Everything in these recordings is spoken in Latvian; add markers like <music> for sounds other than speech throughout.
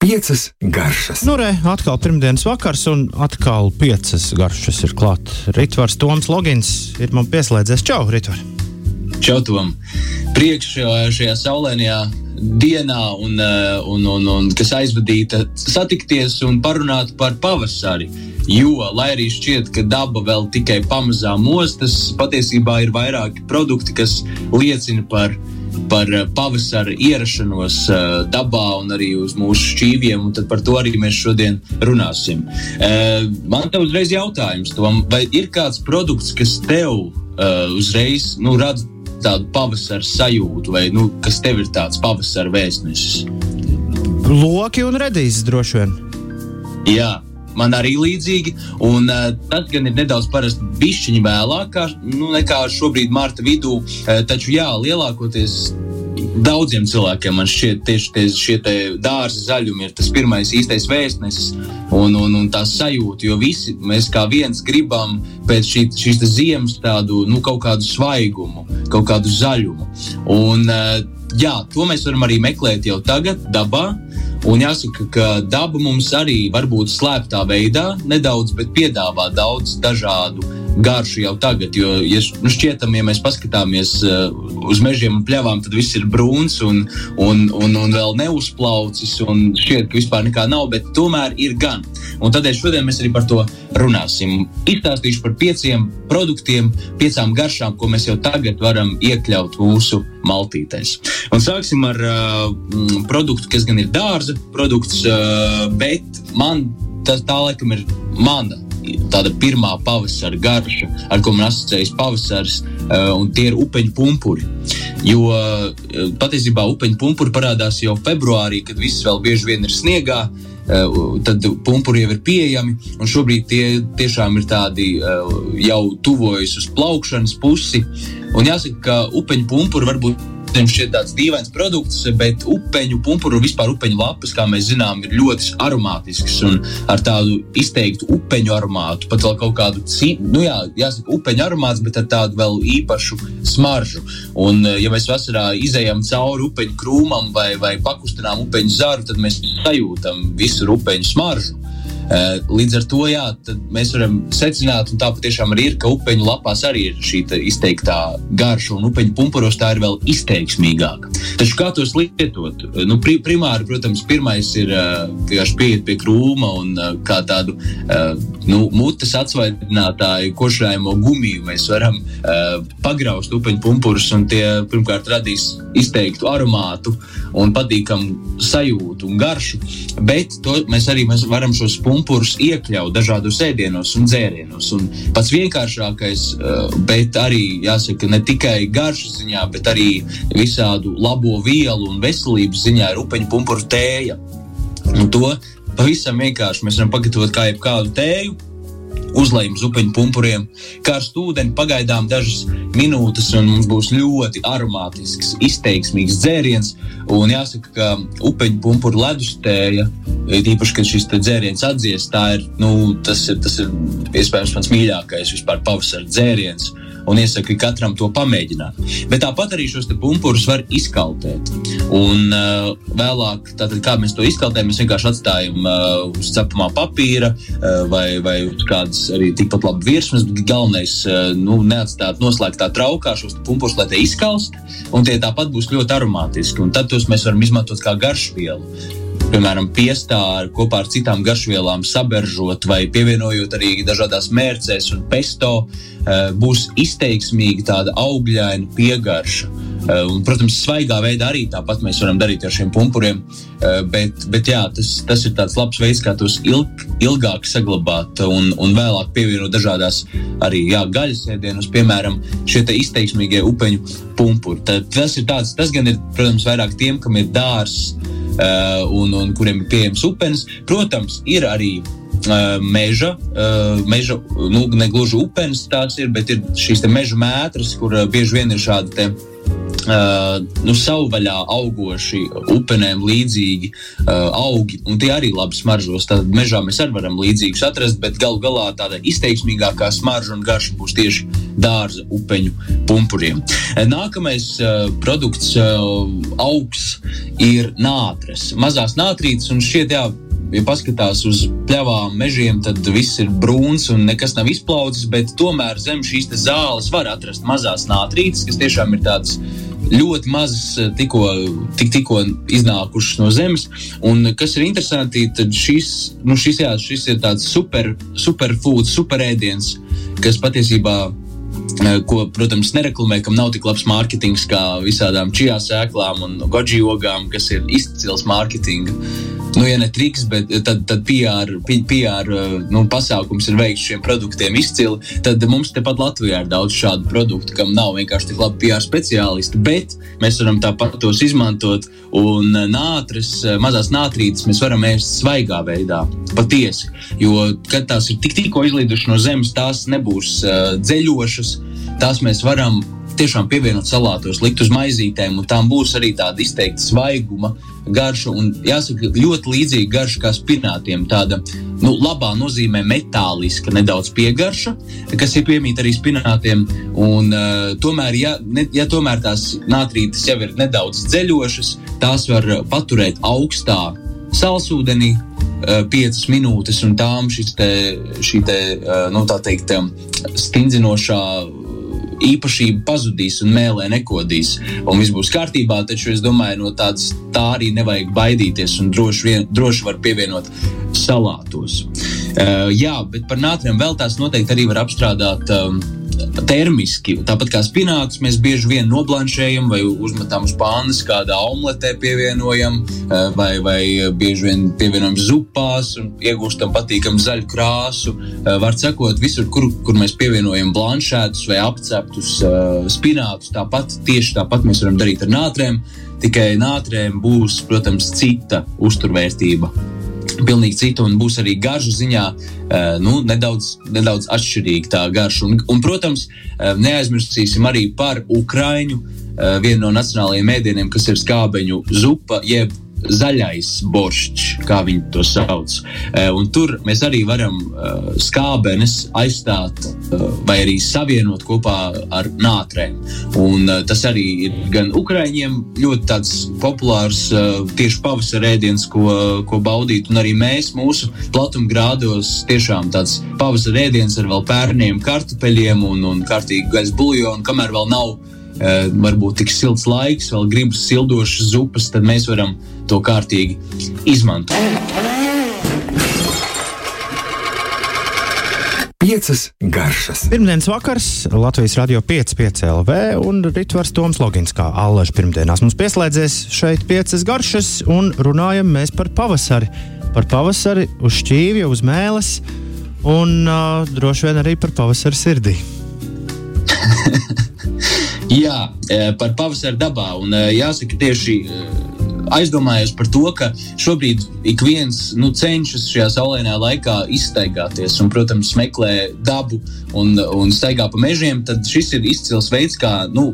Piecas garšas. Nu, re, atkal pirmdienas vakars, un atkal piecas garšas ir klāt. Ritvars Toms Logins ir man pieslēdzies. Čau, Ritvar! Čau, Tom! Priekš šajā saulēnajā dienā, un, un, un, un kas aizvadīta satikties un parunāt par pavasari. Jo, lai arī šķiet, ka daba vēl tikai pamazām mostas, patiesībā ir vairāki produkti, kas liecina par par pavasara ierašanos dabā un arī uz mūsu šķīviem, un par to arī mēs šodien runāsim. Man te uzreiz jautājums, Tom, vai ir kāds produkts, kas tev uzreiz nu, rada tādu pavasara sajūtu, vai nu, kas tev ir tāds pavasara vēstnesis? Loki un redīs droši vien. Jā. Man arī līdzīgi, un uh, tas gan ir nedaudz parasti bišķiņa vēlāk, kā, nu, nekā šobrīd marta vidū. Uh, taču, jā, lielākoties daudziem cilvēkiem man šķiet, tieši tie, šie dārza zaļumi ir tas pirmais īstais vēstnesis un, un, un tā sajūta. Jo visi mēs kā viens gribam pēc šī, šīs ziemas tādu nu, kaut kādu svaigumu, kaut kādu zaļumu. Un, jā, to mēs varam arī meklēt jau tagad, dabā. Un jāsaka, ka daba mums arī var būt slēptā veidā nedaudz, bet piedāvā daudz dažādu garšu jau tagad. Jo, ja nu šķietam, ja mēs paskatāmies uh, uz mežiem un pļavām, tad viss ir brūns un, un, un, un vēl neuzplaucis. Un šķiet, ka vispār nekā nav, bet tomēr ir gan. Un tādēļ šodien mēs arī par to runāsim. Izstāstīšu par pieciem produktiem, piecām garšām, ko mēs jau tagad varam iekļaut mūsu maltītēs. Un sāksim ar uh, produktu, kas gan ir dārza produkts, uh, bet man tas tā laikam ir mana tāda pirmā pavasara garša, ar ko man asociējas pavasaris, uh, un tie ir upeņu pumpuri. Jo uh, patiesībā upeņu pumpuri parādās jau februārī, kad viss vēl bieži vien ir sniegā. Uh, tad pumpuri jau ir pieejami, un šobrīd tie tiešām ir tādi jau tuvojas uz plaukšanas pusi. Un jāsaka, ka upeņu pumpuri varbūt Mums šķiet tāds dīvains produkts, bet upeņu pumpuru vispār upeņu lapas, kā mēs zinām, ir ļoti aromātisks un ar tādu izteiktu upeņu aromātu. Pat vēl kaut kādu citu, nu jā, jāsaka, upeņu aromāts, bet ar tādu vēl īpašu smaržu. Un, ja mēs vasarā izējām cauri upeņu krūmam vai, vai pakustinām upeņu zaru, tad mēs sajūtam visur upeņu smaržu. Eh, līdz ar to jā, mēs varam secināt, un tā patiešām ir, ka upeņu lapās arī ir šī izteiktā garša, un upeņu pumpuros tā ir vēl izteiksmīgāka. Taču kā tos lietot? Nu, pri, primāri, protams, pirmais ir eh, vienkārši pieiet pie krūma un eh, kā tādu nu, mutes atsvaidinātāju, košrājumu gumiju mēs varam pagraust upeņu pumpurus, un tie pirmkārt radīs izteiktu aromātu un patīkamu sajūtu un garšu, bet to mēs arī mēs varam šos pumpurus pumpurus iekļaut dažādos ēdienos un dzērienos. Un pats vienkāršākais, eh, bet arī jāsaka, ne tikai garšas ziņā, bet arī visādu labo vielu un veselības ziņā ir upeņu pumpuru tēja. Un to pavisam vienkārši mēs varam pagatavot kā jebkādu tēju uzlējam uz upeņu pumpuriem, karstu ūdeni pagaidām dažas minūtes, un mums būs ļoti aromātisks, izteiksmīgs dzēriens. Un jāsaka, ka upeņu pumpuru ledustēja, īpaši, kad šis dzēriens atdzies, ir, nu, tas ir, tas ir iespējams mans mīļākais vispār pavasara dzēriens un iesaku katram to pamēģināt. Bet tāpat arī šos pumpurus var izkaltēt. Un uh, vēlāk, tātad, kā mēs to izkaltējam, mēs vienkārši atstājam uh, uz cepamā papīra uh, vai, vai uz kādas arī tikpat labi virsmas. Galvenais uh, nu, neatstāt noslēgtā traukā šos pumpurus, lai tie izkalst, un tie tāpat būs ļoti aromātiski. Un tad tos mēs varam izmantot kā garšvielu piemēram, piestāri kopā ar citām garšvielām saberžot vai pievienojot arī dažādās mērcēs un pesto, eh, būs izteiksmīga tāda augļaina piegarša. Eh, un, protams, svaigā veidā arī tāpat mēs varam darīt ar šiem pumpuriem. Eh, bet, bet jā, tas, tas ir tāds labs veids, kā tos ilg, ilgāk saglabāt un, un vēlāk pievienot dažādās arī jā, gaļas ēdienos, piemēram, šie izteiksmīgie upeņu pumpuri. Tad, tas ir tāds, tas gan ir, protams, vairāk tiem, kam ir dārsts Uh, un, un kuriem ir pieejams upens. Protams, ir arī Uh, meža, uh, meža nu, ne gluži upenis tās ir, bet ir šīs meža mētras, kur bieži vien ir šādi te, Uh, nu, savvaļā augoši, upenēm līdzīgi uh, augi, un tie arī labi smaržos. Tad mežā mēs arī varam līdzīgus atrast, bet galu galā tāda izteiksmīgākā smarža un garša būs tieši dārza upeņu pumpuriem. Nākamais uh, produkts uh, augs ir nātres, mazās nātrītes, un šķiet, jā, ja paskatās uz pļavām, mežiem, tad viss ir brūns un nekas nav izplaucis. Bet tomēr zem šīs zāles var atrast mazās nātrītes, kas tiešām ir tādas ļoti mazas, tikko, tik, tikko iznākušas no zemes. Un kas ir interesanti, tad šis, nu šis, jā, šis ir tāds super, superfoods, superēdiens, kas patiesībā ko, protams, nereklamē, kam nav tik labs mārketings kā visādām čijā sēklām un goji ogām, kas ir izcils mārketings nu, ja ne triks, bet tad, tad PR, PR nu, pasākums ir veikts šiem produktiem izcili. Tad mums tepat Latvijā ir daudz šādu produktu, kam nav vienkārši tik labi PR speciālisti, bet mēs varam tāpat tos izmantot. Un nātris, mazās nātrītes mēs varam ēst svaigā veidā, patiesi. Jo, kad tās ir tik, tikko izlīdušas no zemes, tās nebūs uh, dziļošas. Tās mēs varam tiešām pievienot salātos, likt uz maizītēm, un tām būs arī tāda izteikta svaiguma garša. Un jāsaka, ļoti līdzīga garša kā spinātiem. Tāda nu, labā nozīmē metāliska, nedaudz piegarša, kas ir piemīta arī spinātiem. Un, uh, tomēr, ja, ne, ja tomēr tās nātrītes jau ir nedaudz dziļošas, tās var paturēt augstā salsūdenī. Uh, piecas minūtes, un tām šis te, šī te, uh, nu, tā teikt, stingzinošā īpašība pazudīs un mēlē nekodīs. Un viss būs kārtībā, taču es domāju, no tādas tā arī nevajag baidīties un droši, vien, droši var pievienot salātos. Uh, jā, bet par nātriem vēl tās noteikti arī var apstrādāt. Um, termiski. Tāpat kā spinātus, mēs bieži vien noblanšējam vai uzmetam uz pānas, kādā omletē pievienojam, eh, vai, vai bieži vien pievienojam zupās un iegūstam patīkamu zaļu krāsu. Eh, var sakot, visur, kur, kur mēs pievienojam blanšētus vai apceptus eh, spinātus, tāpat tieši tāpat mēs varam darīt ar nātrēm. Tikai nātrēm būs, protams, cita uzturvērtība pilnīgi cita un būs arī garšu ziņā uh, nu, nedaudz, nedaudz atšķirīga tā garša. Un, un, protams, uh, neaizmirsīsim arī par Ukraiņu, uh, vienu no nacionālajiem mēdieniem, kas ir skābeņu zupa, jeb zaļais boršs, kā viņi to sauc. Eh, un tur mēs arī varam uh, skābenes aizstāt uh, vai arī savienot kopā ar nātrēm. Un, tas arī ir gan Ukraiņiem ļoti populārs tieši pavasara ēdiens, ko, ko baudīt, un arī mēs mūsu platumgrādos tiešām tāds pavasara ēdiens ar vēl pērniem kartupeļiem un, un kārtīgi gaisa buļļonu, kamēr vēl nav Eh, varbūt tik silts laiks, vēl gribas sildošas zupas, tad mēs varam to kārtīgi izmantot. Piecas garšas. Pirmdienas vakars Latvijas radio 5,5 LV un Ritvars Toms Logins kā allaž pirmdienās. Mums pieslēdzies šeit piecas garšas un runājam mēs par pavasari. Par pavasari uz šķīvja, uz mēles un uh, droši vien arī par pavasari sirdī. <laughs> Jā, e, par pavasara dabā. Un e, jāsaka, tieši e, aizdomājos par to, ka šobrīd ik viens nu, cenšas šajā saulainā laikā izstaigāties un, protams, meklē dabu un, un staigā pa mežiem. Tad šis ir izcils veids, kā nu,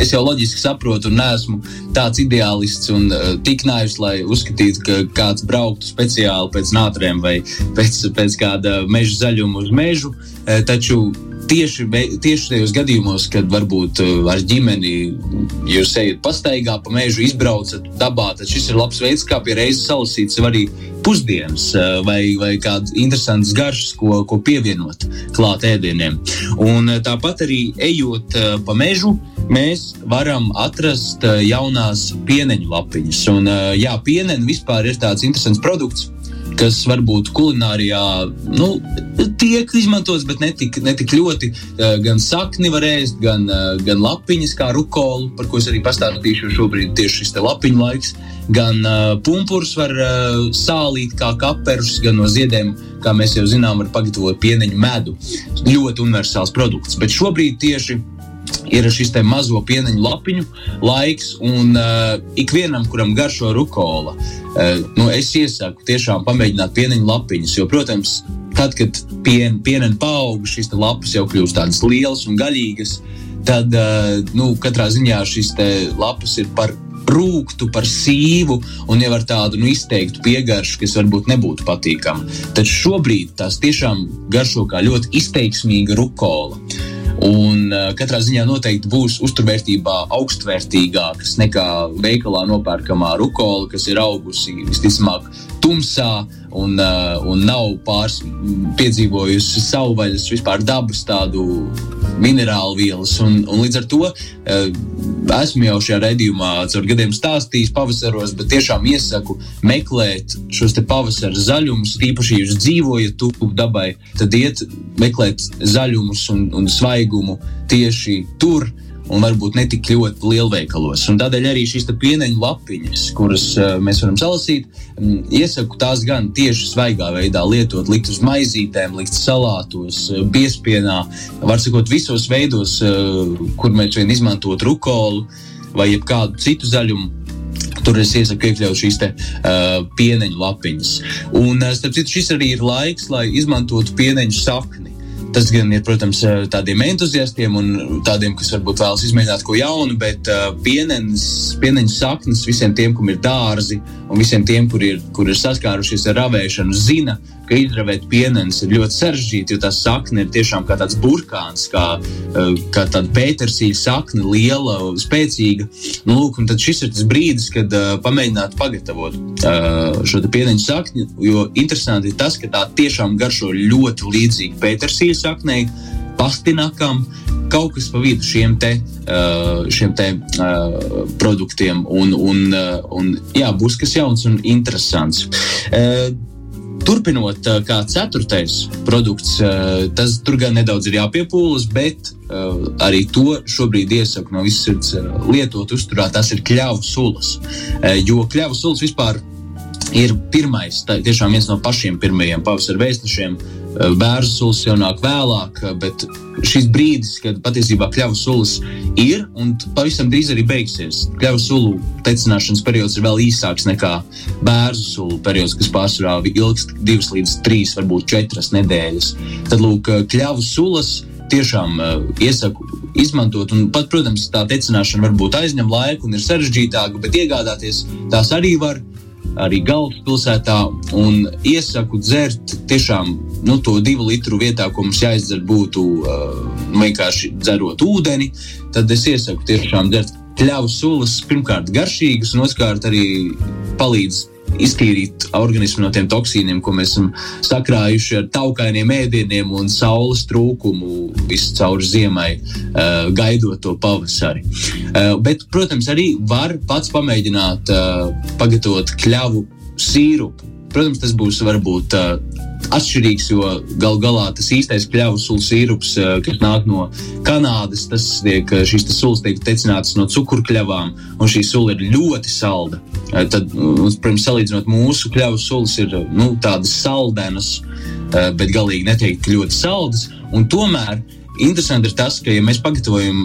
es jau loģiski saprotu, un neesmu tāds ideālists un uh, tik naivs, lai uzskatītu, ka kāds brauktu speciāli pēc nātrēm vai pēc, pēc kāda meža zaļuma uz mežu. Uh, taču tieši, tieši tajos gadījumos, kad varbūt uh, ar ģimeni jūs ejat pastaigā pa mežu, izbraucat dabā, tad šis ir labs veids, kā pie reizes salasīt arī pusdienas uh, vai, vai kādas interesantas garšas, ko, ko pievienot klāt ēdieniem. Un uh, tāpat arī ejot pa mežu, mēs varam atrast jaunās pieneņu lapiņas. Un, jā, pieneni vispār ir tāds interesants produkts kas varbūt kulinārijā nu, tiek izmantots, bet netik, netik ļoti. Eh, gan sakni var ēst, gan, eh, gan lapiņas, kā rukolu, par ko es arī pastāstīšu, šobrīd tieši šis lapiņu laiks. Gan uh, pumpurus var uh, sālīt kā kaperus, gan no ziediem, kā mēs jau zinām, var pagatavot pieneņu medu. Ļoti universāls produkts. Bet šobrīd tieši ir šis mazo pieneņu lapiņu laiks, un uh, ikvienam, kuram garšo rukola, uh, nu, es iesaku tiešām pamēģināt pieneņu lapiņas. Jo, protams, tad, kad pien, pieneni paaug, šīs lapas jau kļūst tādas lielas un gaļīgas, tad uh, nu, katrā ziņā šīs lapas ir par rūktu, par sīvu un jau ar tādu nu, izteiktu piegaršu, kas varbūt nebūtu patīkama. Taču šobrīd tās tiešām garšo kā ļoti izteiksmīga rukola. Un uh, katrā ziņā noteikti būs uzturvērtībā augstvērtīgākas nekā veikalā nopērkamā rukola, kas ir augusi visticamāk tumsā un, uh, un nav pārs, piedzīvojusi savvaļas, vispār dabas tādu minerālu vielas. Un, un līdz ar to uh, esmu jau šajā redzējumā caur gadiem stāstījis pavasaros, bet tiešām iesaku meklēt šos pavasara zaļumus. Īpaši, ja jūs dzīvojat tuvu dabai, tad iet meklēt zaļumus un, un svaigumu tieši tur un varbūt ne tik ļoti lielveikalos. Un tādēļ arī šīs pieneņu lapiņas, kuras uh, mēs varam salasīt, um, iesaku tās gan tieši svaigā veidā lietot, likt uz maizītēm, likt salātos, uh, biespienā, var sakot, visos veidos, uh, kur mēs vien izmantot rukolu vai kādu citu zaļumu. Tur es iesaku iekļaut šīs te, uh, pieneņu lapiņas. Un, uh, starp citu, šis arī ir laiks, lai izmantotu pieneņu sakni. Tas gan ir, protams, tādiem entuziastiem un tādiem, kas varbūt vēlas izmēģināt ko jaunu, bet pieneņas saknes visiem tiem, kam ir dārzi, un visiem tiem, kur ir, kur ir saskārušies ar ravēšanu, zina, ka izravēt pienenes ir ļoti sarežģīti, jo tā sakne ir tiešām kā tāds burkāns, kā, uh, kā tāda pētersīļa sakne, liela, spēcīga. Nu, lūk, tad šis ir tas brīdis, kad uh, pamēģināt pagatavot uh, šo pieneņu sakni, jo interesanti ir tas, ka tā tiešām garšo ļoti līdzīgi pētersīļa saknei, pastinakam, kaut kas pa vidu šiem te, šiem te produktiem. Un, un, un, jā, būs kas jauns un interesants. Turpinot, kā ceturtais produkts, tas tur gan nedaudz ir jāpiepūlas, bet arī to šobrīd iesaku no visas sirds lietot uzturā. Tas ir kļavu sulas. Jo kļavu sulas vispār ir pirmais, tā, tiešām viens no pašiem pirmajiem pavasara vēstnešiem, Bērnu sulas jau nāk vēlāk, bet šis brīdis, kad patiesībā kļavu sulas ir un pavisam drīz arī beigsies. Kļavu sulu tecināšanas periods ir vēl īsāks nekā bērnu sulu periods, kas pārsvarā ilgst divas līdz trīs, varbūt četras nedēļas. Tad, lūk, kļavu sulas tiešām uh, iesaku izmantot. Un pat, protams, tā tecināšana varbūt aizņem laiku un ir sarežģītāka, bet iegādāties tās arī var arī galvaspilsētā. Un iesaku dzert tiešām nu, to divu litru vietā, ko mums jāizdzer, būtu uh, vienkārši dzerot ūdeni. Tad es iesaku tiešām dzert kļavu sulas, pirmkārt, garšīgas, un otrkārt arī palīdz iztīrīt organismu no tiem toksīniem, ko mēs esam sakrājuši ar taukainiem ēdieniem un saules trūkumu visu cauri ziemai, uh, gaidot to pavasari. Uh, bet, protams, arī var pats pamēģināt uh, pagatavot kļavu sīrupu. Protams, tas būs varbūt uh, atšķirīgs, jo gal galā tas īstais kļavu sulu sīrups, uh, kas nāk no Kanādas, tas tiek, šīs sulas tiek tecinātas no cukurkļavām, un šī sula ir ļoti salda. Uh, tad, protams, salīdzinot mūsu kļavu sulas, ir nu, tādas saldenas, uh, bet galīgi neteikti ļoti saldas. Tomēr Interesanti ir tas, ka, ja mēs pagatavojam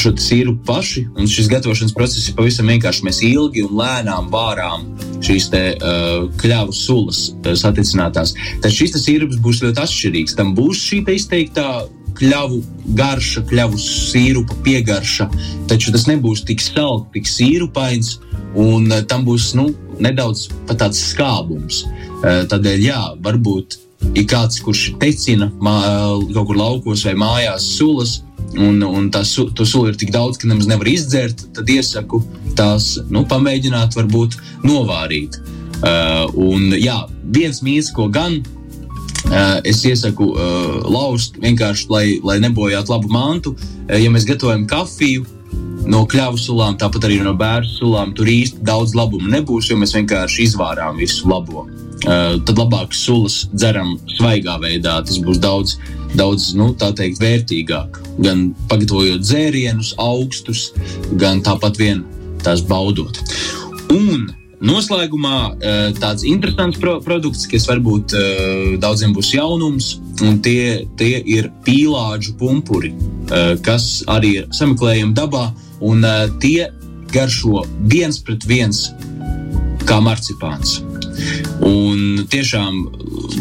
šo sīrupu paši, un šis gatavošanas process ir pavisam vienkārši, mēs ilgi un lēnām vārām šīs te, uh, kļavu sulas uh, saticinātās, tad šis sīrups būs ļoti atšķirīgs. Tam būs šī izteiktā kļavu garša, kļavu sīrupa piegarša, taču tas nebūs tik salds, tik sīrupains, un uh, tam būs nu, nedaudz tāds skābums. Uh, tādēļ, jā, varbūt ir kāds, kurš tecina mā, kaut kur laukos vai mājās sulas, un, un tā su, sula ir tik daudz, ka nemaz nevar izdzert, tad iesaku tās nu, pamēģināt, varbūt novārīt. Uh, un jā, viens mīts, ko gan uh, es iesaku uh, lauzt, vienkārši lai, lai nebojātu labu mantu, uh, ja mēs gatavojam kafiju. No kļavu sulām, tāpat arī no bērnu sulām, tur īsti daudz labumu nebūs, jo mēs vienkārši izvārām visu labo. Uh, tad labāk sulas dzeram svaigā veidā. Tas būs daudz, daudz nu, teikt, vērtīgāk. Gan pagatavojot dzērienus, augstus, gan tāpat vien tās baudot. Un Noslēgumā uh, tāds interesants pro produkts, kas varbūt uh, daudziem būs jaunums, un tie, tie ir pīlāģu pumpuri, uh, kas arī ir sameklējami dabā, un tie garšo viens pret viens kā marcipāns. Un tiešām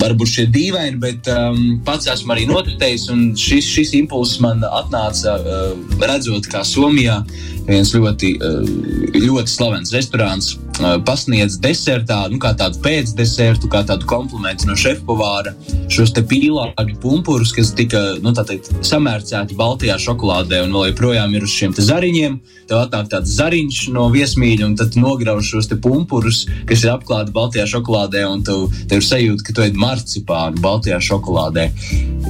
varbūt šie dīvaini, bet um, pats esmu arī notestējis. Šis, šis impulss man atnāca uh, redzot, kā Somijā viens ļoti, uh, ļoti slavens restorāns uh, pasniedz desertā, nu, kā tādu pēcdesertu, kā tādu komplimentu no šefpavāra, šos te pīlāģu pumpurus, kas tika nu, teikt, samērcēti Baltijā šokolādē un vēl joprojām ir uz šiem zariņiem. Tev atnāk tāds zariņš no viesmīļa, un tad nograuž šos pumpurus, kas ir apklāti Baltijā šokolādē, un tev, tev ir sajūta, ka tu esi marcipānu Baltijā šokolādē.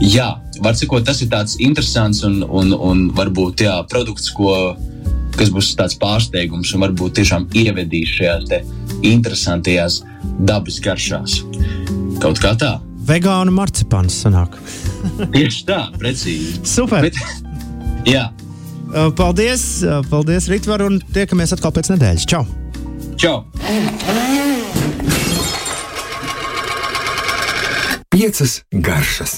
Jā, var sakot, tas ir tāds interesants un, un, un varbūt jā, produkts, ko, kas būs tāds pārsteigums un varbūt tiešām ievedīs šajās interesantajās dabas garšās. Kaut kā tā. Vegānu marcipāns sanāk. <laughs> Tieši tā, precīzi. Super! Bet, jā. Paldies, paldies Ritvar, un tiekamies atkal pēc nedēļas. Čau! Čau! Piecas garšas.